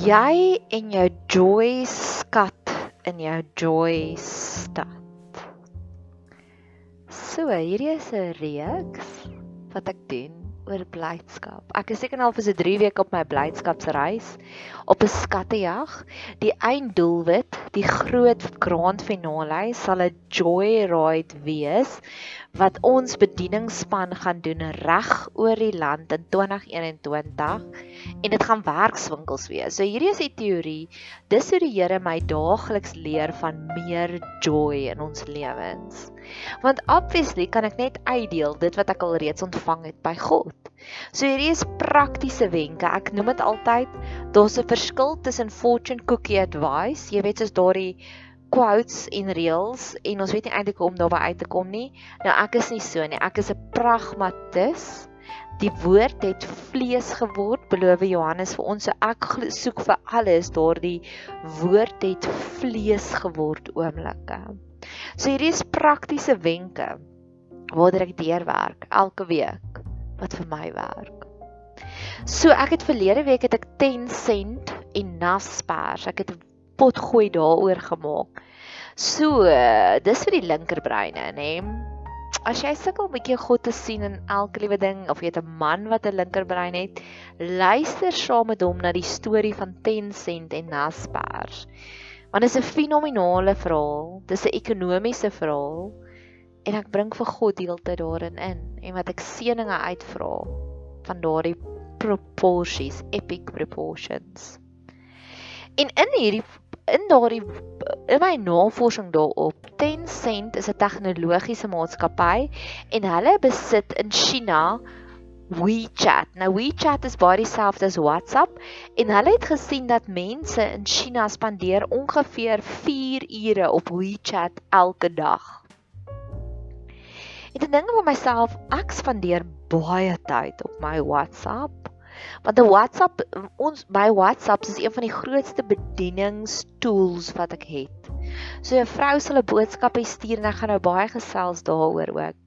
Jy en jou joy skat in jou joy stad. So, hierdie is 'n reeks wat ek doen oor blydskap. Ek is seker al vir so 3 weke op my blydskapsreis op 'n skattejag. Die einddoelwit, die groot grand finale sal 'n joyride wees wat ons bedieningsspan gaan doen reg oor die land in 2021 en dit gaan werkswinkels wees. So hierdie is die teorie. Dis hoe die Here my daagliks leer van meer joy in ons lewens. Want obviously kan ek net uitdeel dit wat ek al reeds ontvang het by God. So hierdie is praktiese wenke. Ek noem dit altyd daar's 'n verskil tussen fortune cookie advice, jy weet soos daardie quotes en reels en ons weet nie eintlik hoe om daarby uit te kom nie. Nou ek is nie so nie. Ek is 'n pragmatis. Die woord het vlees geword, beloof Johannes vir ons. So ek soek vir alles daardie woord het vlees geword oomblikke. So hierdie is praktiese wenke waartoe ek deurwerk elke week wat vir my werk. So ek het verlede week het ek 10 sent en Naspers. Ek het pot gooi daaroor gemaak. So, dis vir die linkerbreine, nê? As jy sukkel 'n bietjie God te sien in elke liewe ding of jy het 'n man wat 'n linkerbrein het, luister saam met hom na die storie van 10 sent en Naspers. Want dit is 'n fenominale verhaal, dis 'n ekonomiese verhaal en ek bring vir God deeltyd daarin in en wat ek seëninge uitvra van daardie proporsies, epic proportions. En in hierdie in daardie in my navorsing daarop, Tencent is 'n tegnologiese maatskappy en hulle besit in China WeChat. Nou WeChat is baie dieselfde as WhatsApp en hulle het gesien dat mense in China spandeer ongeveer 4 ure op WeChat elke dag. Ek dink vir myself, ek spandeer baie tyd op my WhatsApp Want 'n WhatsApp ons by WhatsApp is een van die grootste bedieningstools wat ek het. So 'n vrou sal 'n boodskap stuur en ek gaan nou baie gesels daaroor ook.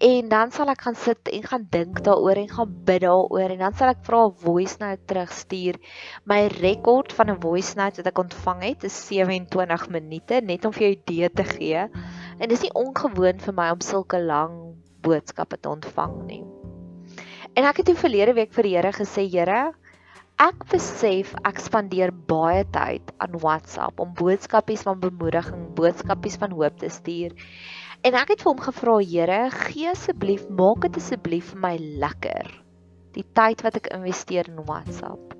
En dan sal ek gaan sit en gaan dink daaroor en gaan bid daaroor en dan sal ek vra 'n voice note terugstuur. My rekord van 'n voice note wat ek ontvang het is 27 minute net om vir jou idee te gee. En dis nie ongewoon vir my om sulke lang boodskappe te ontvang nie. En ek het toe verlede week vir die Here gesê, Here, ek besef ek spandeer baie tyd aan WhatsApp om boodskapies van bemoediging, boodskapies van hoop te stuur. En ek het vir hom gevra, Here, gee asseblief, maak dit asseblief vir my lekker. Die tyd wat ek investeer in WhatsApp.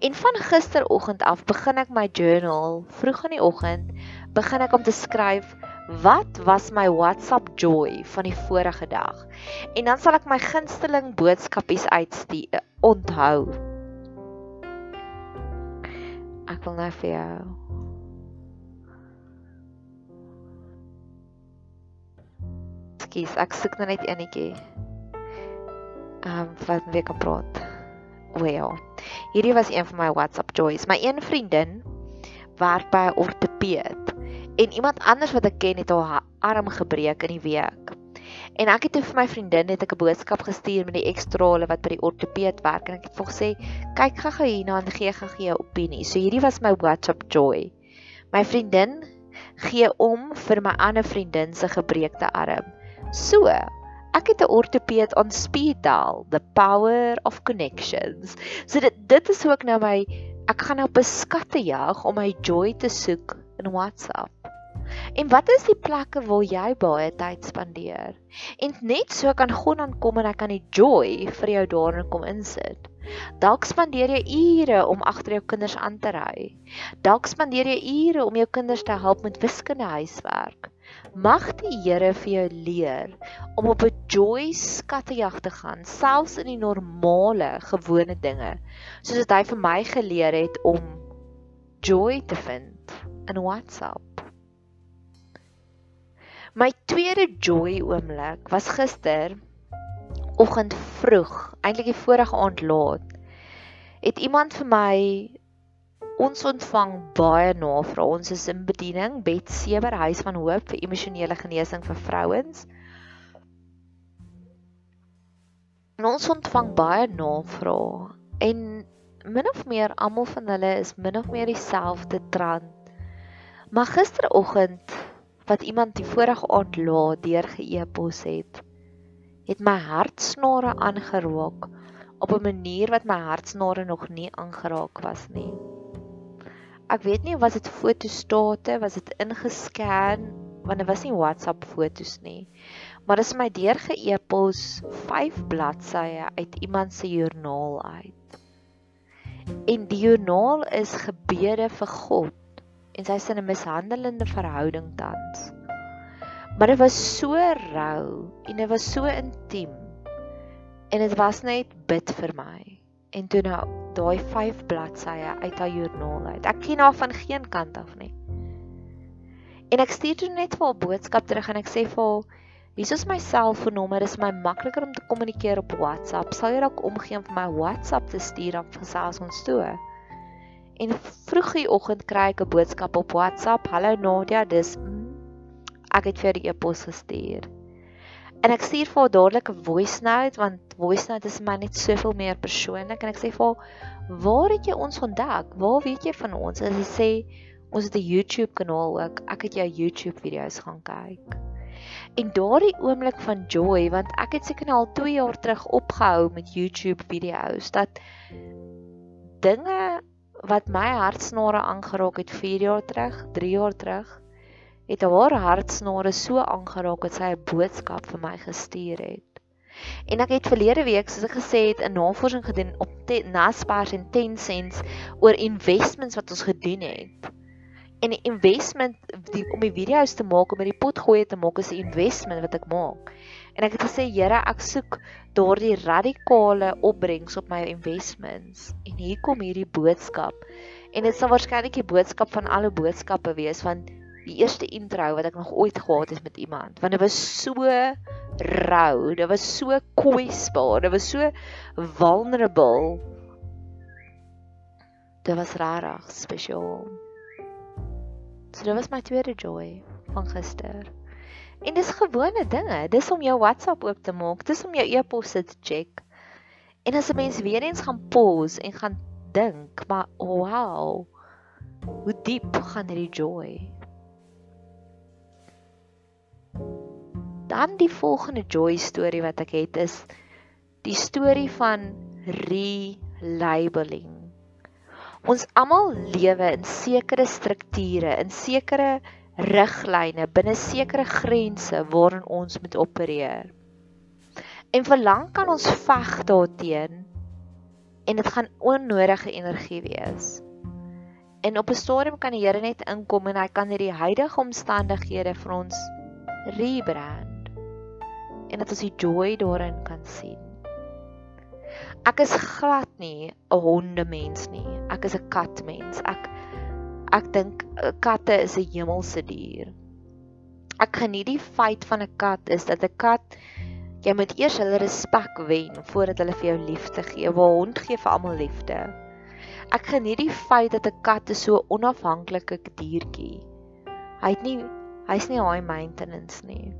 En van gisteroggend af begin ek my journal, vroeg in die oggend, begin ek om te skryf wat was my WhatsApp joy van die vorige dag? En dan sal ek my gunsteling boodskapies uitstuur, onthou. Ek wil nou vir jou Skus, ek soek nou net enetjie. Ehm um, wat weer kan praat. O ja. Hierdie was een van my WhatsApp joys. My een vriendin werk by 'n ortopeed en iemand anders wat ek ken het haar arm gebreek in die week. En ek het toe vir my vriendin net 'n boodskap gestuur met die ekstrale wat by die ortopeed werk en ek het vir gesê, "Kyk gou-gou hierna en gee gou-gou jou opinie." So hierdie was my WhatsApp joy. My vriendin gee om vir my ander vriendin se gebreekte arm. So, ek het 'n ortopeed on speed dial, the power of connections. So dit dit is hoe ek nou my ek gaan nou op 'n skattejag om my joy te soek in WhatsApp. En wat is die plekke waar jy baie tyd spandeer? En net so kan God dan kom en hy kan die joy vir jou daarin kom insit. Dalk spandeer jy ure om agter jou kinders aan te ry. Dalk spandeer jy ure om jou kinders te help met wiskunde huiswerk. Mag die Here vir jou leer om op 'n joy skattejag te gaan, selfs in die normale, gewone dinge, soos dit hy vir my geleer het om joy te vind in WhatsApp. My tweede joy oomblik was gister oggend vroeg, eintlik die vorige aand laat. Het iemand vir my ons ontvang baie navrae. Ons is in bediening Bed Sewer Huis van Hoop vir emosionele genesing vir vrouens. En ons ontvang baie navrae en min of meer almal van hulle is min of meer dieselfde trant. Maar gisteroggend wat iemand die vorige aand laat deur geëpos het, het my hartsnare aangeraak op 'n manier wat my hartsnare nog nie aangeraak was nie. Ek weet nie was dit fotostate, was dit ingescan, want dit was nie WhatsApp fotos nie. Maar dit is my deurgeëpos 5 bladsye uit iemand se joernaal uit. En die joernaal is gebede vir God en sy is in 'n mishandelende verhouding tans. Maar dit was so rou en dit was so intiem. En dit was net bid vir my. En toe nou daai 5 bladsye uit haar joernaal uit. Ek ken haar van geen kant af nie. En ek stuur toe net vir haar boodskap terug en ek sê vir haar Hier is my selfoonnommer, is my makliker om te kommunikeer op WhatsApp. Sal jy dalk omgee om vir my WhatsApp te stuur dan gesels ons toe. En vroeg die oggend kry ek 'n boodskap op WhatsApp. Hallo Nadia, dis ek het vir die e-pos gestuur. En ek stuur vir haar dadelik 'n voice note want voice note is my net soveel meer persoonlik en ek sê vir haar, "Waar het jy ons ontdek? Waar weet jy van ons?" En sy sê, "Ons het 'n YouTube kanaal ook. Ek het jou YouTube video's gaan kyk." En daardie oomblik van joy want ek het seker nou al 2 jaar terug opgehou met YouTube video's dat dinge wat my hartsnare aangeraak het 4 jaar terug, 3 jaar terug het haar hartsnare so aangeraak dat sy 'n boodskap vir my gestuur het. En ek het verlede week, soos ek gesê het, 'n navorsing gedoen op Naspers en Tencent oor investments wat ons gedoen het. En die investment die, om die video's te maak om met die pot gooi te maak is 'n investment wat ek maak. En ek het gesê, Here, ek soek daardie radikale opbrengs op my investments. En hier kom hierdie boodskap. En dit sal waarskynlik die boodskap van alle boodskappe wees van die eerste intro wat ek nog ooit gehad het met iemand want dit was so rou dit was so kwesbaar dit was so vulnerable dit was rarig spesiaal so dit was my tweede joy van gister. En dis gewone dinge. Dis om jou WhatsApp oop te maak. Dis om jou e-posse te check. En as 'n mens weer eens gaan pause en gaan dink maar wow hoe diep gaan hierdie joy? Dan die volgende joy storie wat ek het is die storie van relabeling. Ons almal lewe in sekere strukture, in sekere riglyne, binne sekere grense waarin ons moet opereer. En verlang kan ons veg daarteen en dit gaan onnodige energie wees. En op 'n stadium kan die Here net inkom en hy kan hierdie huidige omstandighede vir ons rebrand en dat ons die joy daarin kan sien. Ek is glad nie 'n hondemens nie. Ek is 'n katmens. Ek ek dink eh, katte is 'n hemelse dier. Ek geniet die feit van 'n kat is dat 'n kat jy moet eers hulle respek wen voordat hulle vir jou liefde gee. 'n Hond gee vir almal liefde. Ek geniet die feit dat 'n kat 'n so onafhanklike diertjie. Hy het nie hy's nie high maintenance nie.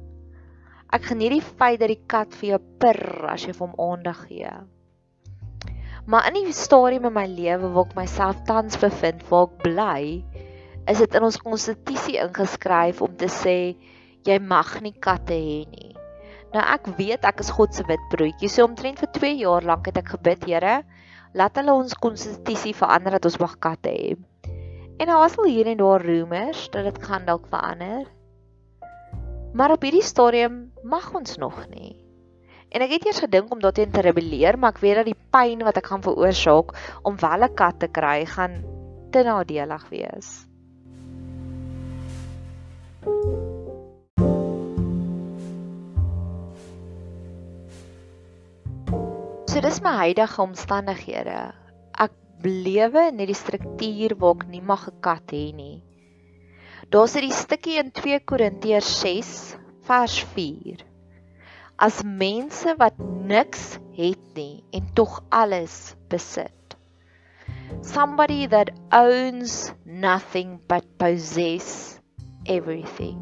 Ek geniet die feit dat die kat vir jou purr as jy hom aandag gee. Maar in die stadium in my lewe waar ek myself tans bevind, waar ek bly, is dit in ons konstitusie ingeskryf om te sê jy mag nie katte hê nie. Nou ek weet ek is God se wit broodjie. So omtrent vir 2 jaar lank het ek gebid, Here, laat hulle ons konstitusie verander dat ons mag katte hê. En daar was al hier en daar rumors dat dit gaan dalk verander. Maar op hierdie stadium mag ons nog nie. En ek het eers gedink om daarteen te rebelleer, maar ek weet dat die pyn wat ek gaan veroorsaak om wel 'n kat te kry, gaan te nadelig wees. So dis my huidige omstandighede. Ek lewe in hierdie struktuur waar ek nie mag 'n kat hê nie. Daar sit die stukkie in 2 Korintiërs 6 vers 4. As mense wat niks het nie en tog alles besit. Somebody that owns nothing but possess everything.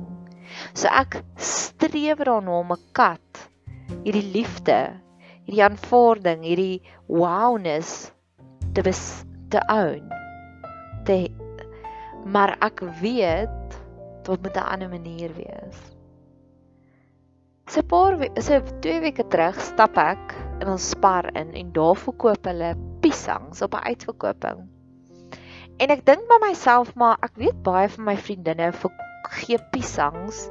So ek streef daarna om 'n kat hierdie liefde, hierdie aanvaarding, hierdie wowness te bes, te own. Te maar ek weet dit moet 'n ander manier wees. 'n paar so 2 weke terug stap ek in ons spar in en daar verkoop hulle piesangs op 'n uitverkoping. En ek dink by myself maar ek weet baie van my vriendinne gee piesangs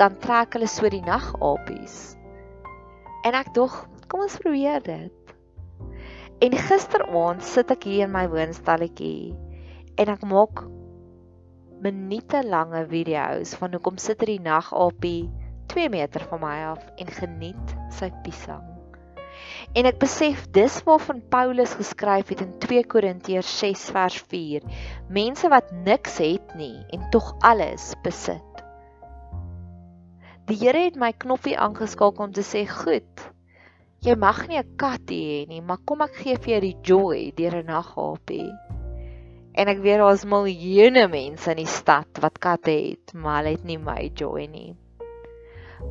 dan trek hulle so die nagapies. En ek dog, kom ons probeer dit. En gisteraand sit ek hier in my woonstalletjie en ek maak minute lange video's van hoe kom sit er die nagapie 2 meter van my af en geniet sy piesang. En ek besef dis waarvan Paulus geskryf het in 2 Korintiërs 6 vers 4. Mense wat niks het nie en tog alles besit. Die Here het my knoppie aangeskakel om te sê, "Goed. Jy mag nie 'n kat hê nie, maar kom ek gee vir jou die joy deur 'n naghapie." En ek weet daar's miljoene mense in die stad wat katte het, maar hulle het nie my joy nie.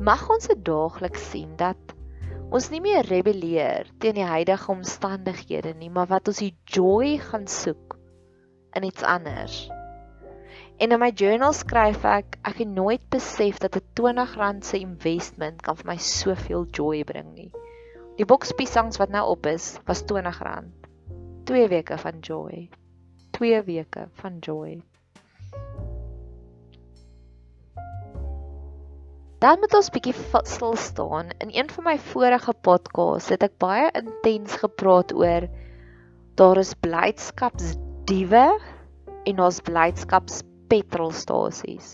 Mag ons dit daagliks sien dat ons nie meer rebelleer teen die huidige omstandighede nie, maar wat ons die joy gaan soek in iets anders. En in my journal skryf ek ek het nooit besef dat 'n R20 se investment kan vir my soveel joy bring nie. Die boks piesangs wat nou op is, was R20. 2 weke van joy. 2 weke van joy. Dan moet ons bietjie stil staan. In een van my vorige podcasts het ek baie intens gepraat oor daar is blydskapsdiewe en ons blydskaps petrolstasies.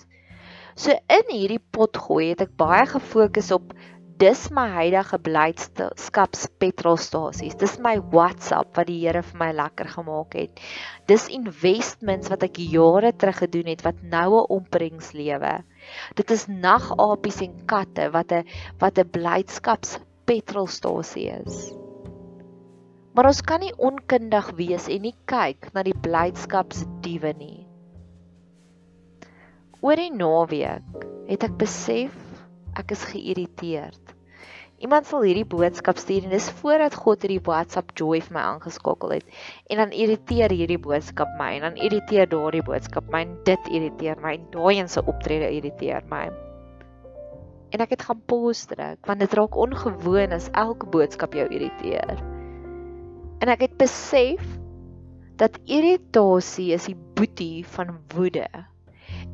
So in hierdie pot gooi het ek baie gefokus op dis my huidige blydskaps petrolstasies. Dis my WhatsApp wat die Here vir my lekker gemaak het. Dis investments wat ek jare terug gedoen het wat nou 'n opbrengs lewe. Dit is nagapies en katte wat 'n wat 'n blydskaps petrolstasie is. Maar ons kan nie onkundig wees en nie kyk na die blydskapsdiewe nie. Oor die naweek het ek besef ek is geïrriteerd. Iemand sal hierdie boodskap stuur en dis voordat God hierdie WhatsApp joy vir my aangeskakel het. En dan irriteer hierdie boodskap my en dan irriteer daardie boodskap my en dit irriteer my en daai een se optrede irriteer my. En ek het gaan pause druk want dit raak ongewoon as elke boodskap jou irriteer. En ek het besef dat irritasie is die boetie van woede.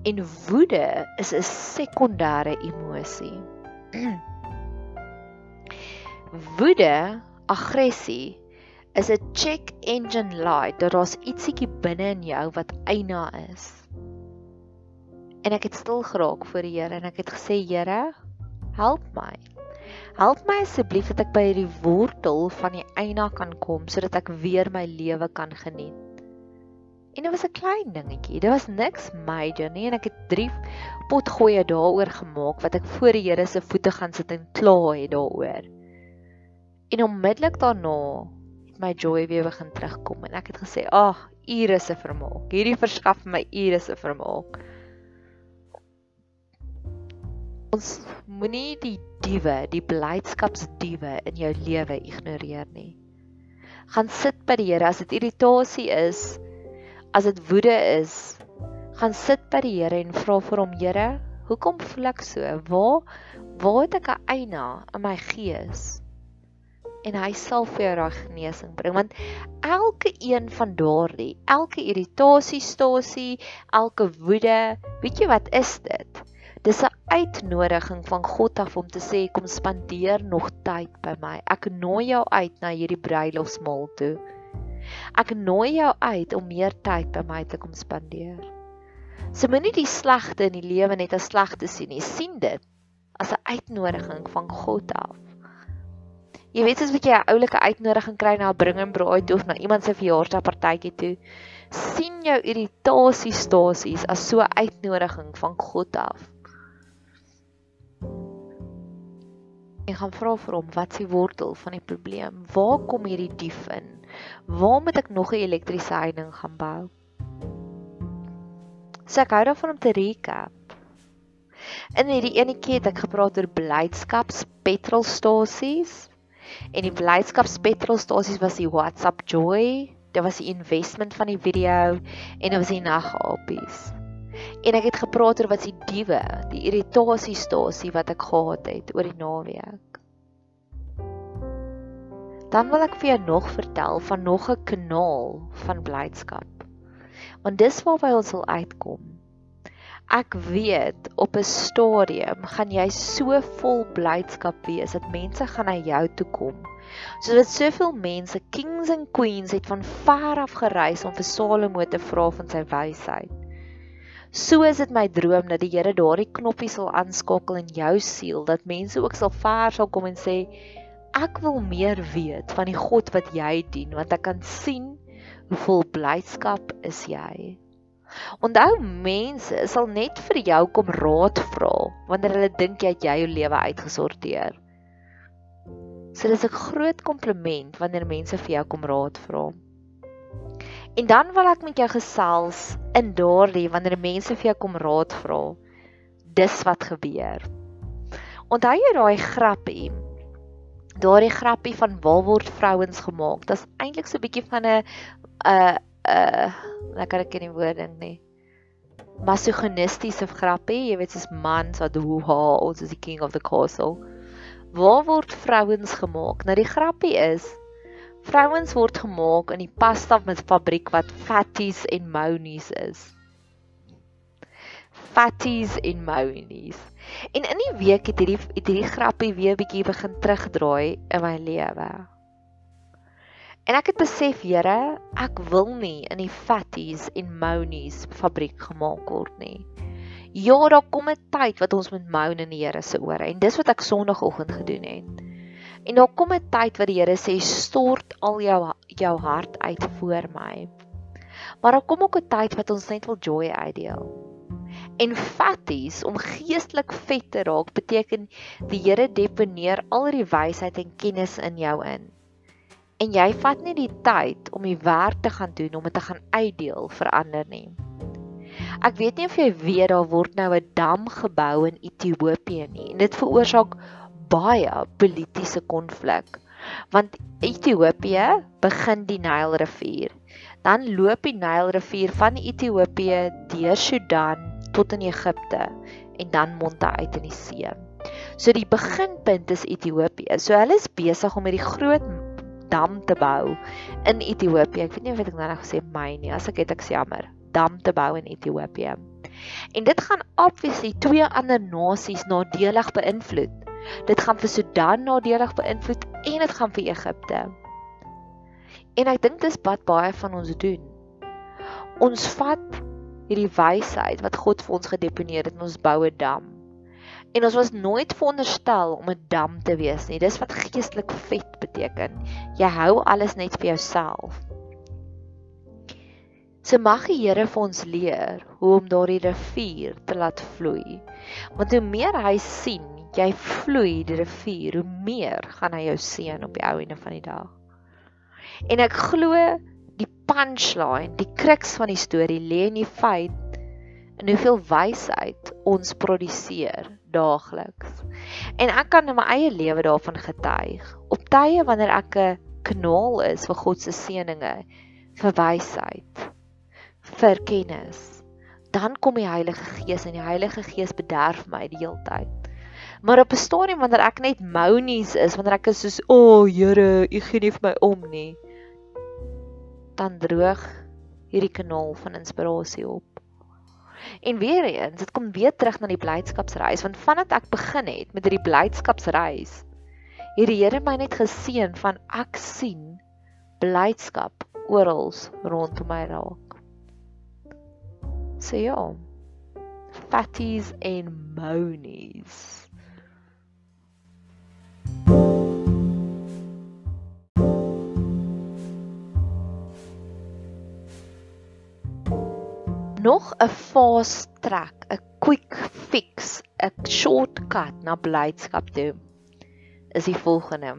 En woede is 'n sekondêre emosie. woede, aggressie is 'n check engine light dat daar's ietsiekie binne in jou wat eina is. En ek het stil geraak voor die Here en ek het gesê Here, help my. Help my asseblief dat ek by hierdie wortel van die eina kan kom sodat ek weer my lewe kan geniet. En dit was 'n klein dingetjie. Dit was niks major nie en ek het drie potgoeie daaroor gemaak wat ek voor die Here se voete gaan sit en kla het daaroor. En onmiddellik daarna het my joy weer begin terugkom en ek het gesê, "Ag, ure se vermaak. Hierdie verskaf my ure se vermaak." Ons moenie die diewe, die blydskapsdiewe in jou lewe ignoreer nie. Gaan sit by die Here as dit irritasie is as dit woede is, gaan sit by die Here en vra vir hom, Here, hoekom voel ek so? Waar waar het ek 'n eina in my gees? En hy sal vir jou daai genesing bring want elke een van daardie, elke irritasiestasie, elke woede, weet jy wat is dit? Dis 'n uitnodiging van God af om te sê kom spandeer nog tyd by my. Ek nooi jou uit na hierdie bruilofsmaal toe. Ek nooi jou uit om meer tyd by my te kom spandeer. So moenie die slegte in die lewe net as sleg te sien nie. sien dit as 'n uitnodiging van God af. Jy weet as jy 'n oulike uitnodiging kry na 'n bring en braai toe of na iemand se verjaarsdagpartytjie toe, sien jou irritasiestasies as so 'n uitnodiging van God af. Ek gaan vra vir hom wat s'ie wortel van die probleem? Waar kom hierdie dief in? Waar moet ek nog 'n elektriese heining gaan bou? So ek hou daarvan om te recap. In hierdie enetjie het ek gepraat oor blydskaps petrolstasies en die blydskaps petrolstasies was die WhatsApp Joy. dit was die investment van die video en dit was die nagapies. En ek het gepraat oor wat se diewe, die irritasiestasie wat ek gehad het oor die naweek. Dan wil ek vir jou nog vertel van nog 'n kanaal van blydskap. Want dis waar by ons sal uitkom. Ek weet op 'n stadium gaan jy so vol blydskap wees dat mense gaan na jou toe kom. Sodat soveel mense, kings and queens het van ver af gereis om vir Salomo te vra van sy wysheid. So is dit my droom dat die Here daardie knoppie sal aanskakel in jou siel dat mense ook sal ver sal kom en sê ek wil meer weet van die God wat jy dien want ek kan sien hoe vol blydskap is jy. Onthou mense sal net vir jou kom raad vra wanneer hulle dink jy het jou lewe uitgesorteer. So dis 'n groot kompliment wanneer mense vir jou kom raad vra. En dan wil ek met jou gesels in daardie wanneer mense vir jou kom raad vra. Dis wat gebeur. Onthou jy daai grappie? Daardie grappie van waar word vrouens gemaak? Dit's eintlik so 'n bietjie van 'n 'n uh ek ken die woord ding nie. Masoginistiese grappie, jy weet soos mans wat hoe ha, ons is die king of the castle. Waar word vrouens gemaak? Nou die grappie is vrouens word gemaak in die pasta met fabriek wat fatties en monies is. Fatties en monies. En in die week het hierdie hierdie grappie weer bietjie begin terugdraai in my lewe. En ek het besef, Here, ek wil nie in die fatties en monies fabriek gemaak word nie. Ja, daar kom 'n tyd wat ons moet moan in die Here se ore en dis wat ek Sondagoggend gedoen het. En daar kom 'n tyd wat die Here sê stort al jou jou hart uit voor my. Maar daar kom ook 'n tyd wat ons net wil joy uitdeel. En fatties om geestelik vet te raak beteken die Here deponeer al die wysheid en kennis in jou in en jy vat nie die tyd om die werk te gaan doen om dit te gaan uitdeel vir ander nie. Ek weet nie of jy weet daar word nou 'n dam gebou in Ethiopië nie en dit veroorsaak baie politieke konflik. Want Ethiopië begin die Nylrivier. Dan loop die Nylrivier van Ethiopië deur Sudan tot in Egipte en dan mond hy uit in die see. So die beginpunt is Ethiopië. So hulle is besig om met die groot dam te bou in Ethiopië. Ek weet nie of ek nou gesê my nie, as ek het ek jammer. Dam te bou in Ethiopië. En dit gaan obviously twee ander nasies nadelig beïnvloed. Dit gaan vir Sudan nadelig beïnvloed en dit gaan vir Egipte. En ek dink dis wat baie van ons doen. Ons vat hierdie wysheid wat God vir ons gedeponeer het en ons bou 'n dam. En ons was nooit veronderstel om 'n dam te wees nie. Dis wat geestelik vet beteken. Jy hou alles net vir jouself. So mag die Here vir ons leer hoe om daardie rivier te laat vloei. Want hoe meer hy sien jy vloei die rivier, hoe meer gaan hy jou seën op die ou ene van die dag. En ek glo die punchline, die kruks van die storie lê in die feit en hoeveel wysheid ons produseer daagliks. En ek kan in my eie lewe daarvan getuig. Op tye wanneer ek 'n kanaal is vir God se seënings, vir wysheid, vir kennis, dan kom die Heilige Gees en die Heilige Gees bederf my die hele tyd. Maar op 'n stadium wanneer ek net mounies is, wanneer ek is soos, "O oh, Here, U gee nie vir my om nie." Dan droog hierdie kanaal van inspirasie op. En weer eens, dit kom weer terug na die blydskapsreis want vandat ek begin het met hierdie blydskapsreis, het die Here my net geseën van ek sien blydskap oral rondom my raak. So ja. Fatties en monies. Nog 'n fast track, 'n quick fix, 'n shortcut na blydskap toe is die volgende.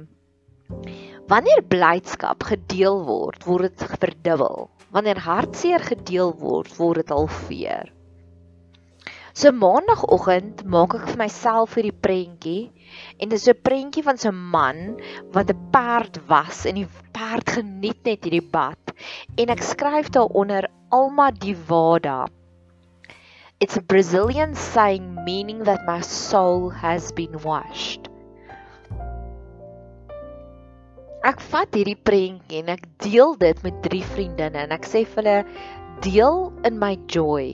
Wanneer blydskap gedeel word, word dit verdubbel. Wanneer hartseer gedeel word, word dit halveer. So maandagooggend maak ek vir myself hierdie prentjie en dit is 'n prentjie van so 'n man wat 'n perd was en die perd geniet net hierdie bad en ek skryf daaronder Alma Divada. It's a Brazilian saying meaning that my soul has been washed. Ek vat hierdie prentjie en ek deel dit met drie vriendinne en ek sê vir hulle deel in my joy.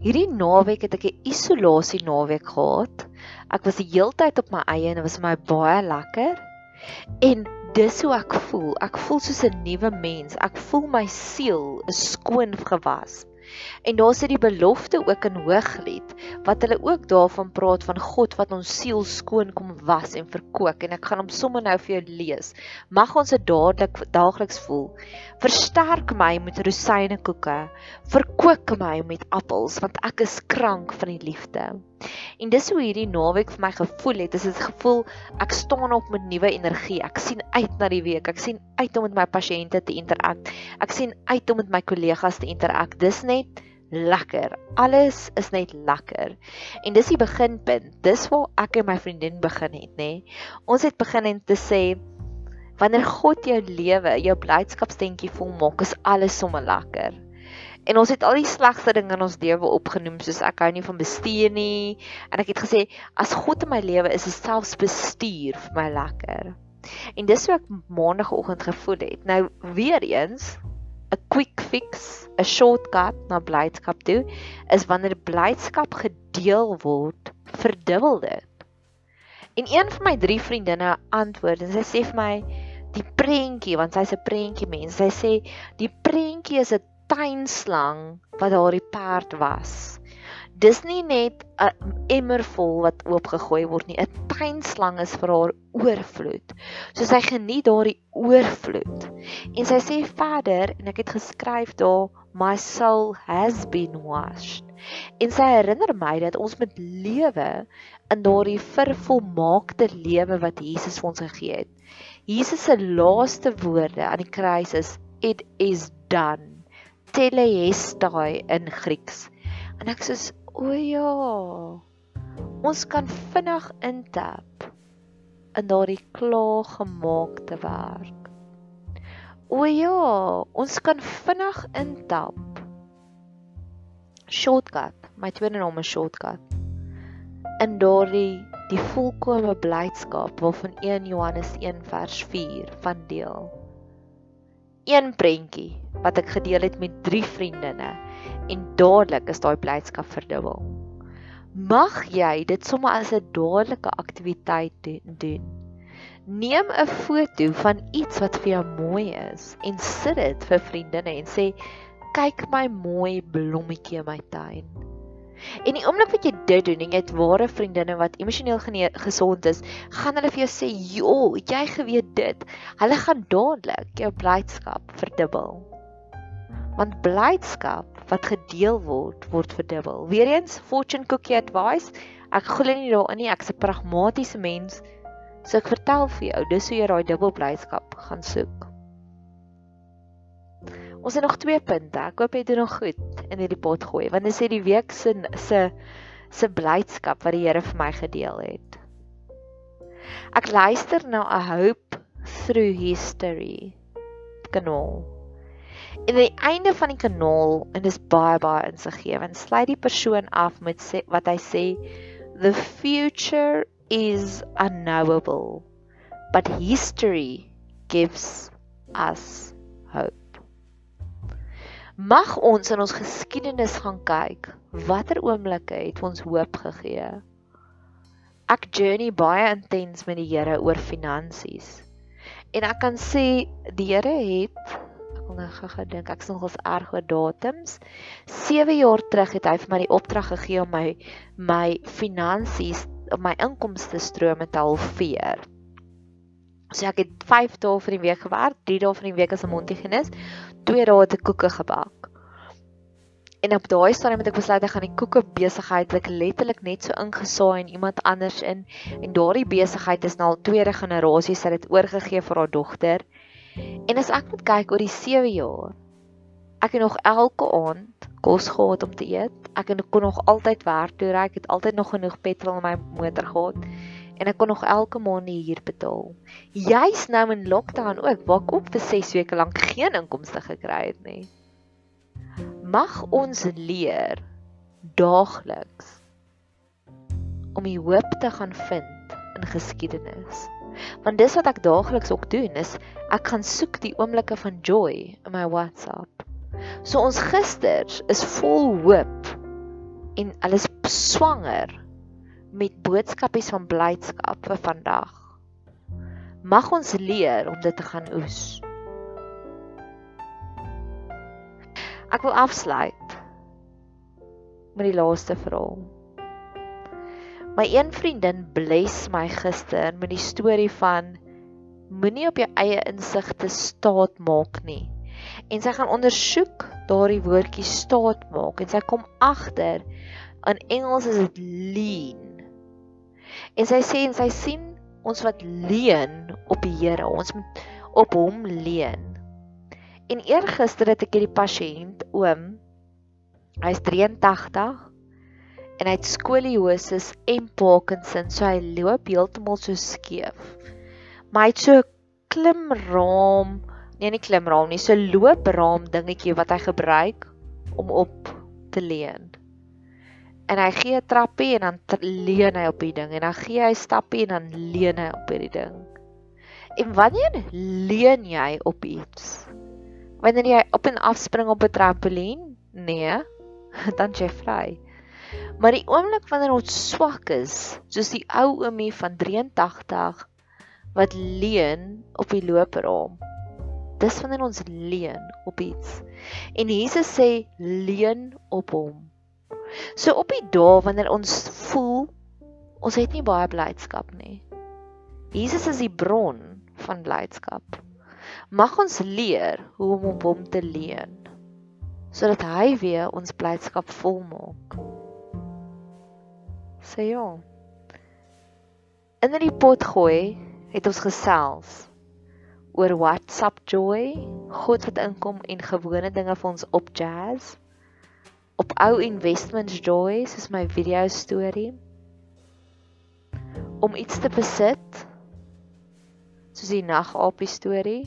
Hierdie naweek het ek 'n isolasie naweek gehad. Ek was die heeltyd op my eie en dit was my baie lekker. En dis hoe ek voel. Ek voel soos 'n nuwe mens. Ek voel my siel is skoon gewas. En daar sit die belofte ook in Hooglied wat hulle ook daarvan praat van God wat ons siel skoon kom was en verkoop en ek gaan hom sommer nou vir jou lees. Mag ons dit dadelik daagliks voel. Versterk my met rosynnekoeke. Verkoop my met appels want ek is krank van die liefde. En dis hoe hierdie naweek vir my gevoel het. Dis 'n gevoel ek staan op met nuwe energie. Ek sien uit na die week. Ek sien uit om met my pasiënte te interak. Ek sien uit om met my kollegas te interak. Dis net lekker. Alles is net lekker. En dis die beginpunt. Dis waar ek en my vriendin begin het, nê. Ons het begin en te sê wanneer God jou lewe, jou blydskapstentjie vol maak, is alles sommer lekker. En ons het al die slegste dinge in ons lewe opgenoem soos ek hou nie van bestuur nie en ek het gesê as God in my lewe is, is selfs bestuur vir my lekker. En dis hoe ek maandagooggend gevoel het. Nou weer eens 'n quick fix, 'n shortcut na blydskap toe is wanneer blydskap gedeel word, verdubbel dit. En een van my drie vriendinne antwoord en sy sê vir my die prentjie want sy's 'n prentjie mens. Sy sê die prentjie is 'n tuinslang wat daardie perd was. Dis nie net 'n emmer vol wat oopgegooi word nie. 'n Tuinslang is vir haar oorvloed. So sy geniet daardie oorvloed. En sy sê verder en ek het geskryf daar my soul has been washed. En sy herinner my dat ons met lewe in daardie vervolmaakte lewe wat Jesus vir ons gegee het. Jesus se laaste woorde aan die kruis is it is done telestai in Grieks. En ek sê, "O ja. Ons kan vinnig intap in daardie klaargemaakte werk." O ja, ons kan vinnig intap. Shortcut, my tweede naam is shortcut. In daardie die volkomme blydskap waarvan 1 Johannes 1 vers 4 van deel een prentjie wat ek gedeel het met drie vriendinne en dadelik is daai blydskap verdubbel. Mag jy dit sommer as 'n dadelike aktiwiteit doen. Neem 'n foto van iets wat vir jou mooi is en sit dit vir vriendinne en sê kyk my mooi blommetjie in my tuin. En die oomblik wat jy dit doen en jy het ware vriendinne wat emosioneel gesond is, gaan hulle vir jou sê, "Jo, jy geweet dit." Hulle gaan dadelik jou blydskap verdubbel. Want blydskap wat gedeel word, word verdubbel. Weereens fortune cookie advice. Ek glo nie daarin nie. Ek's 'n pragmatiese mens. So ek vertel vir jou, dis hoe jy daai dubbel blydskap gaan soek. Ons het nog 2 punte. Ek hoop jy doen nog goed in hierdie pot gooi want dit sê die week se se se blydskap wat die Here vir my gedeel het. Ek luister na 'n hope through history kanaal. Aan die einde van die kanaal en dis baie baie insiggewend, sluit die persoon af met sê, wat hy sê the future is unknowable but history gives us hope. Mag ons in ons geskiedenis gaan kyk watter oomblikke het ons hoop gegee. Ek journey baie intens met die Here oor finansies. En ek kan sê die Here het ek wil nou gou dink ek sien ons erg oor datums. 7 jaar terug het hy vir my die opdrag gegee om my my finansies, my inkomste strome te halveer. So ek het 5 dae vir die week gewerk, 3 dae vir die week as 'n mondhygiënis, twee dae te koeke gebak. En op daai stadium het ek besluit ek gaan die koeke besigheid letterlik net so ingesaai en iemand anders in en daardie besigheid is nou al tweede generasie sy het oorgegee vir haar dogter. En as ek moet kyk oor die 7 jaar, ek het nog elke aand kos gehad om te eet. Ek het kon nog altyd werk toe ry. Ek het altyd nog genoeg petrol in my motor gehad. En ek kon nog elke maand die huur betaal. Jy's nou in lockdown ook, waar ek op vir 6 weke lank geen inkomste gekry het nie. Mag ons leer daagliks om die hoop te gaan vind in geskiedenis. Want dis wat ek daagliks ook doen is ek gaan soek die oomblikke van joy in my WhatsApp. So ons gisters is vol hoop en hulle is swanger met boodskapies van blydskap vir vandag. Mag ons leer om dit te gaan oes. Ek wil afsluit met die laaste verhaal. My een vriendin bless my gister met die storie van moenie op jou eie insigte staat maak nie. En sy gaan ondersoek daardie woordjie staat maak en sy kom agter in Engels is dit lean. En sy sê en sy sien ons wat leun op die Here, ons moet op hom leun. En eergister het ek hierdie pasiënt oom hy's 83 en hy het skoliosis en Parkinson, so hy loop heeltemal so skeef. Maar hy het so klimraam, nee nie klimraam nie, so loopraam dingetjie wat hy gebruik om op te leun. En hy gee 'n trappie en dan leun hy op die ding en dan gee hy stappie en dan leun hy op hierdie ding. En wanneer leun jy op iets? Wanneer jy op en af spring op 'n trampolien? Nee, dan jy vry. Maar die oomblik wanneer ons swak is, soos die ou oomie van 83 wat leun op die looperaam. Dis wanneer ons leun op iets. En Jesus sê leun op hom. So op die dae wanneer ons voel ons het nie baie blydskap nie. Jesus is die bron van blydskap. Mag ons leer hoe om op hom te leun sodat hy weer ons blydskap volmaak sê ja. In die pot gooi het ons gesels oor WhatsApp joy, God wat inkom en gewone dinge vir ons op jazz. Op ou investments joy, soos my video storie. Om iets te besit, soos die nagapie storie.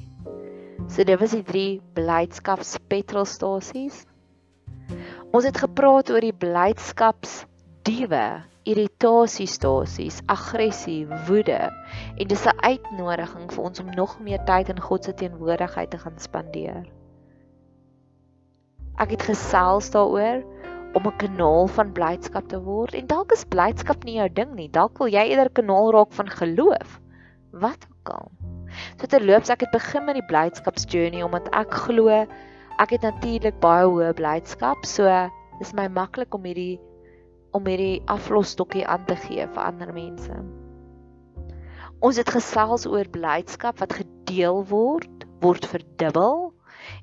So dit was die drie blydskaps petrolstasies. Ons het gepraat oor die blydskaps diewe irritasiestasies, aggressie, woede en dis 'n uitnodiging vir ons om nog meer tyd in God se teenwoordigheid te gaan spandeer. Ek het gesels daaroor om 'n kanaal van blydskap te word en dalk is blydskap nie jou ding nie. Dalk wil jy eerder kanaal raak van geloof. Wat ook al. So terloops ek het begin met die blydskapsjourney omdat ek glo ek het natuurlik baie hoë blydskap. So dis my maklik om hierdie om hierdie aflosstokkie aan te gee vir ander mense. Ons het gesels oor blydskap wat gedeel word, word verdubbel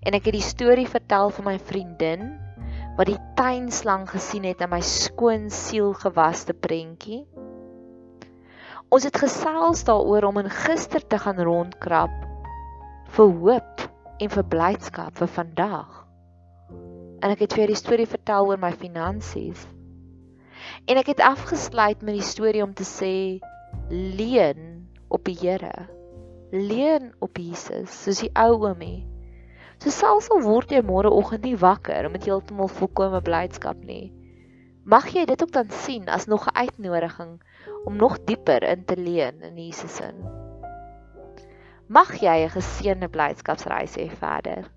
en ek het die storie vertel van my vriendin wat die tuinslang gesien het in my skoon siel gewaste prentjie. Ons het gesels daaroor om in gister te gaan rondkrap vir hoop en vir blydskap vir vandag. En ek het vir die storie vertel oor my finansies. En ek het afgesluit met die storie om te sê leun op die Here. Leun op Jesus, soos die ou oomie. So selfs al word jy môre oggend nie wakker met heeltemal volkomme blydskap nie. Mag jy dit ook dan sien as nog 'n uitnodiging om nog dieper in te leun in Jesus in. Mag jy 'n geseënde blydskapsreis hê verder.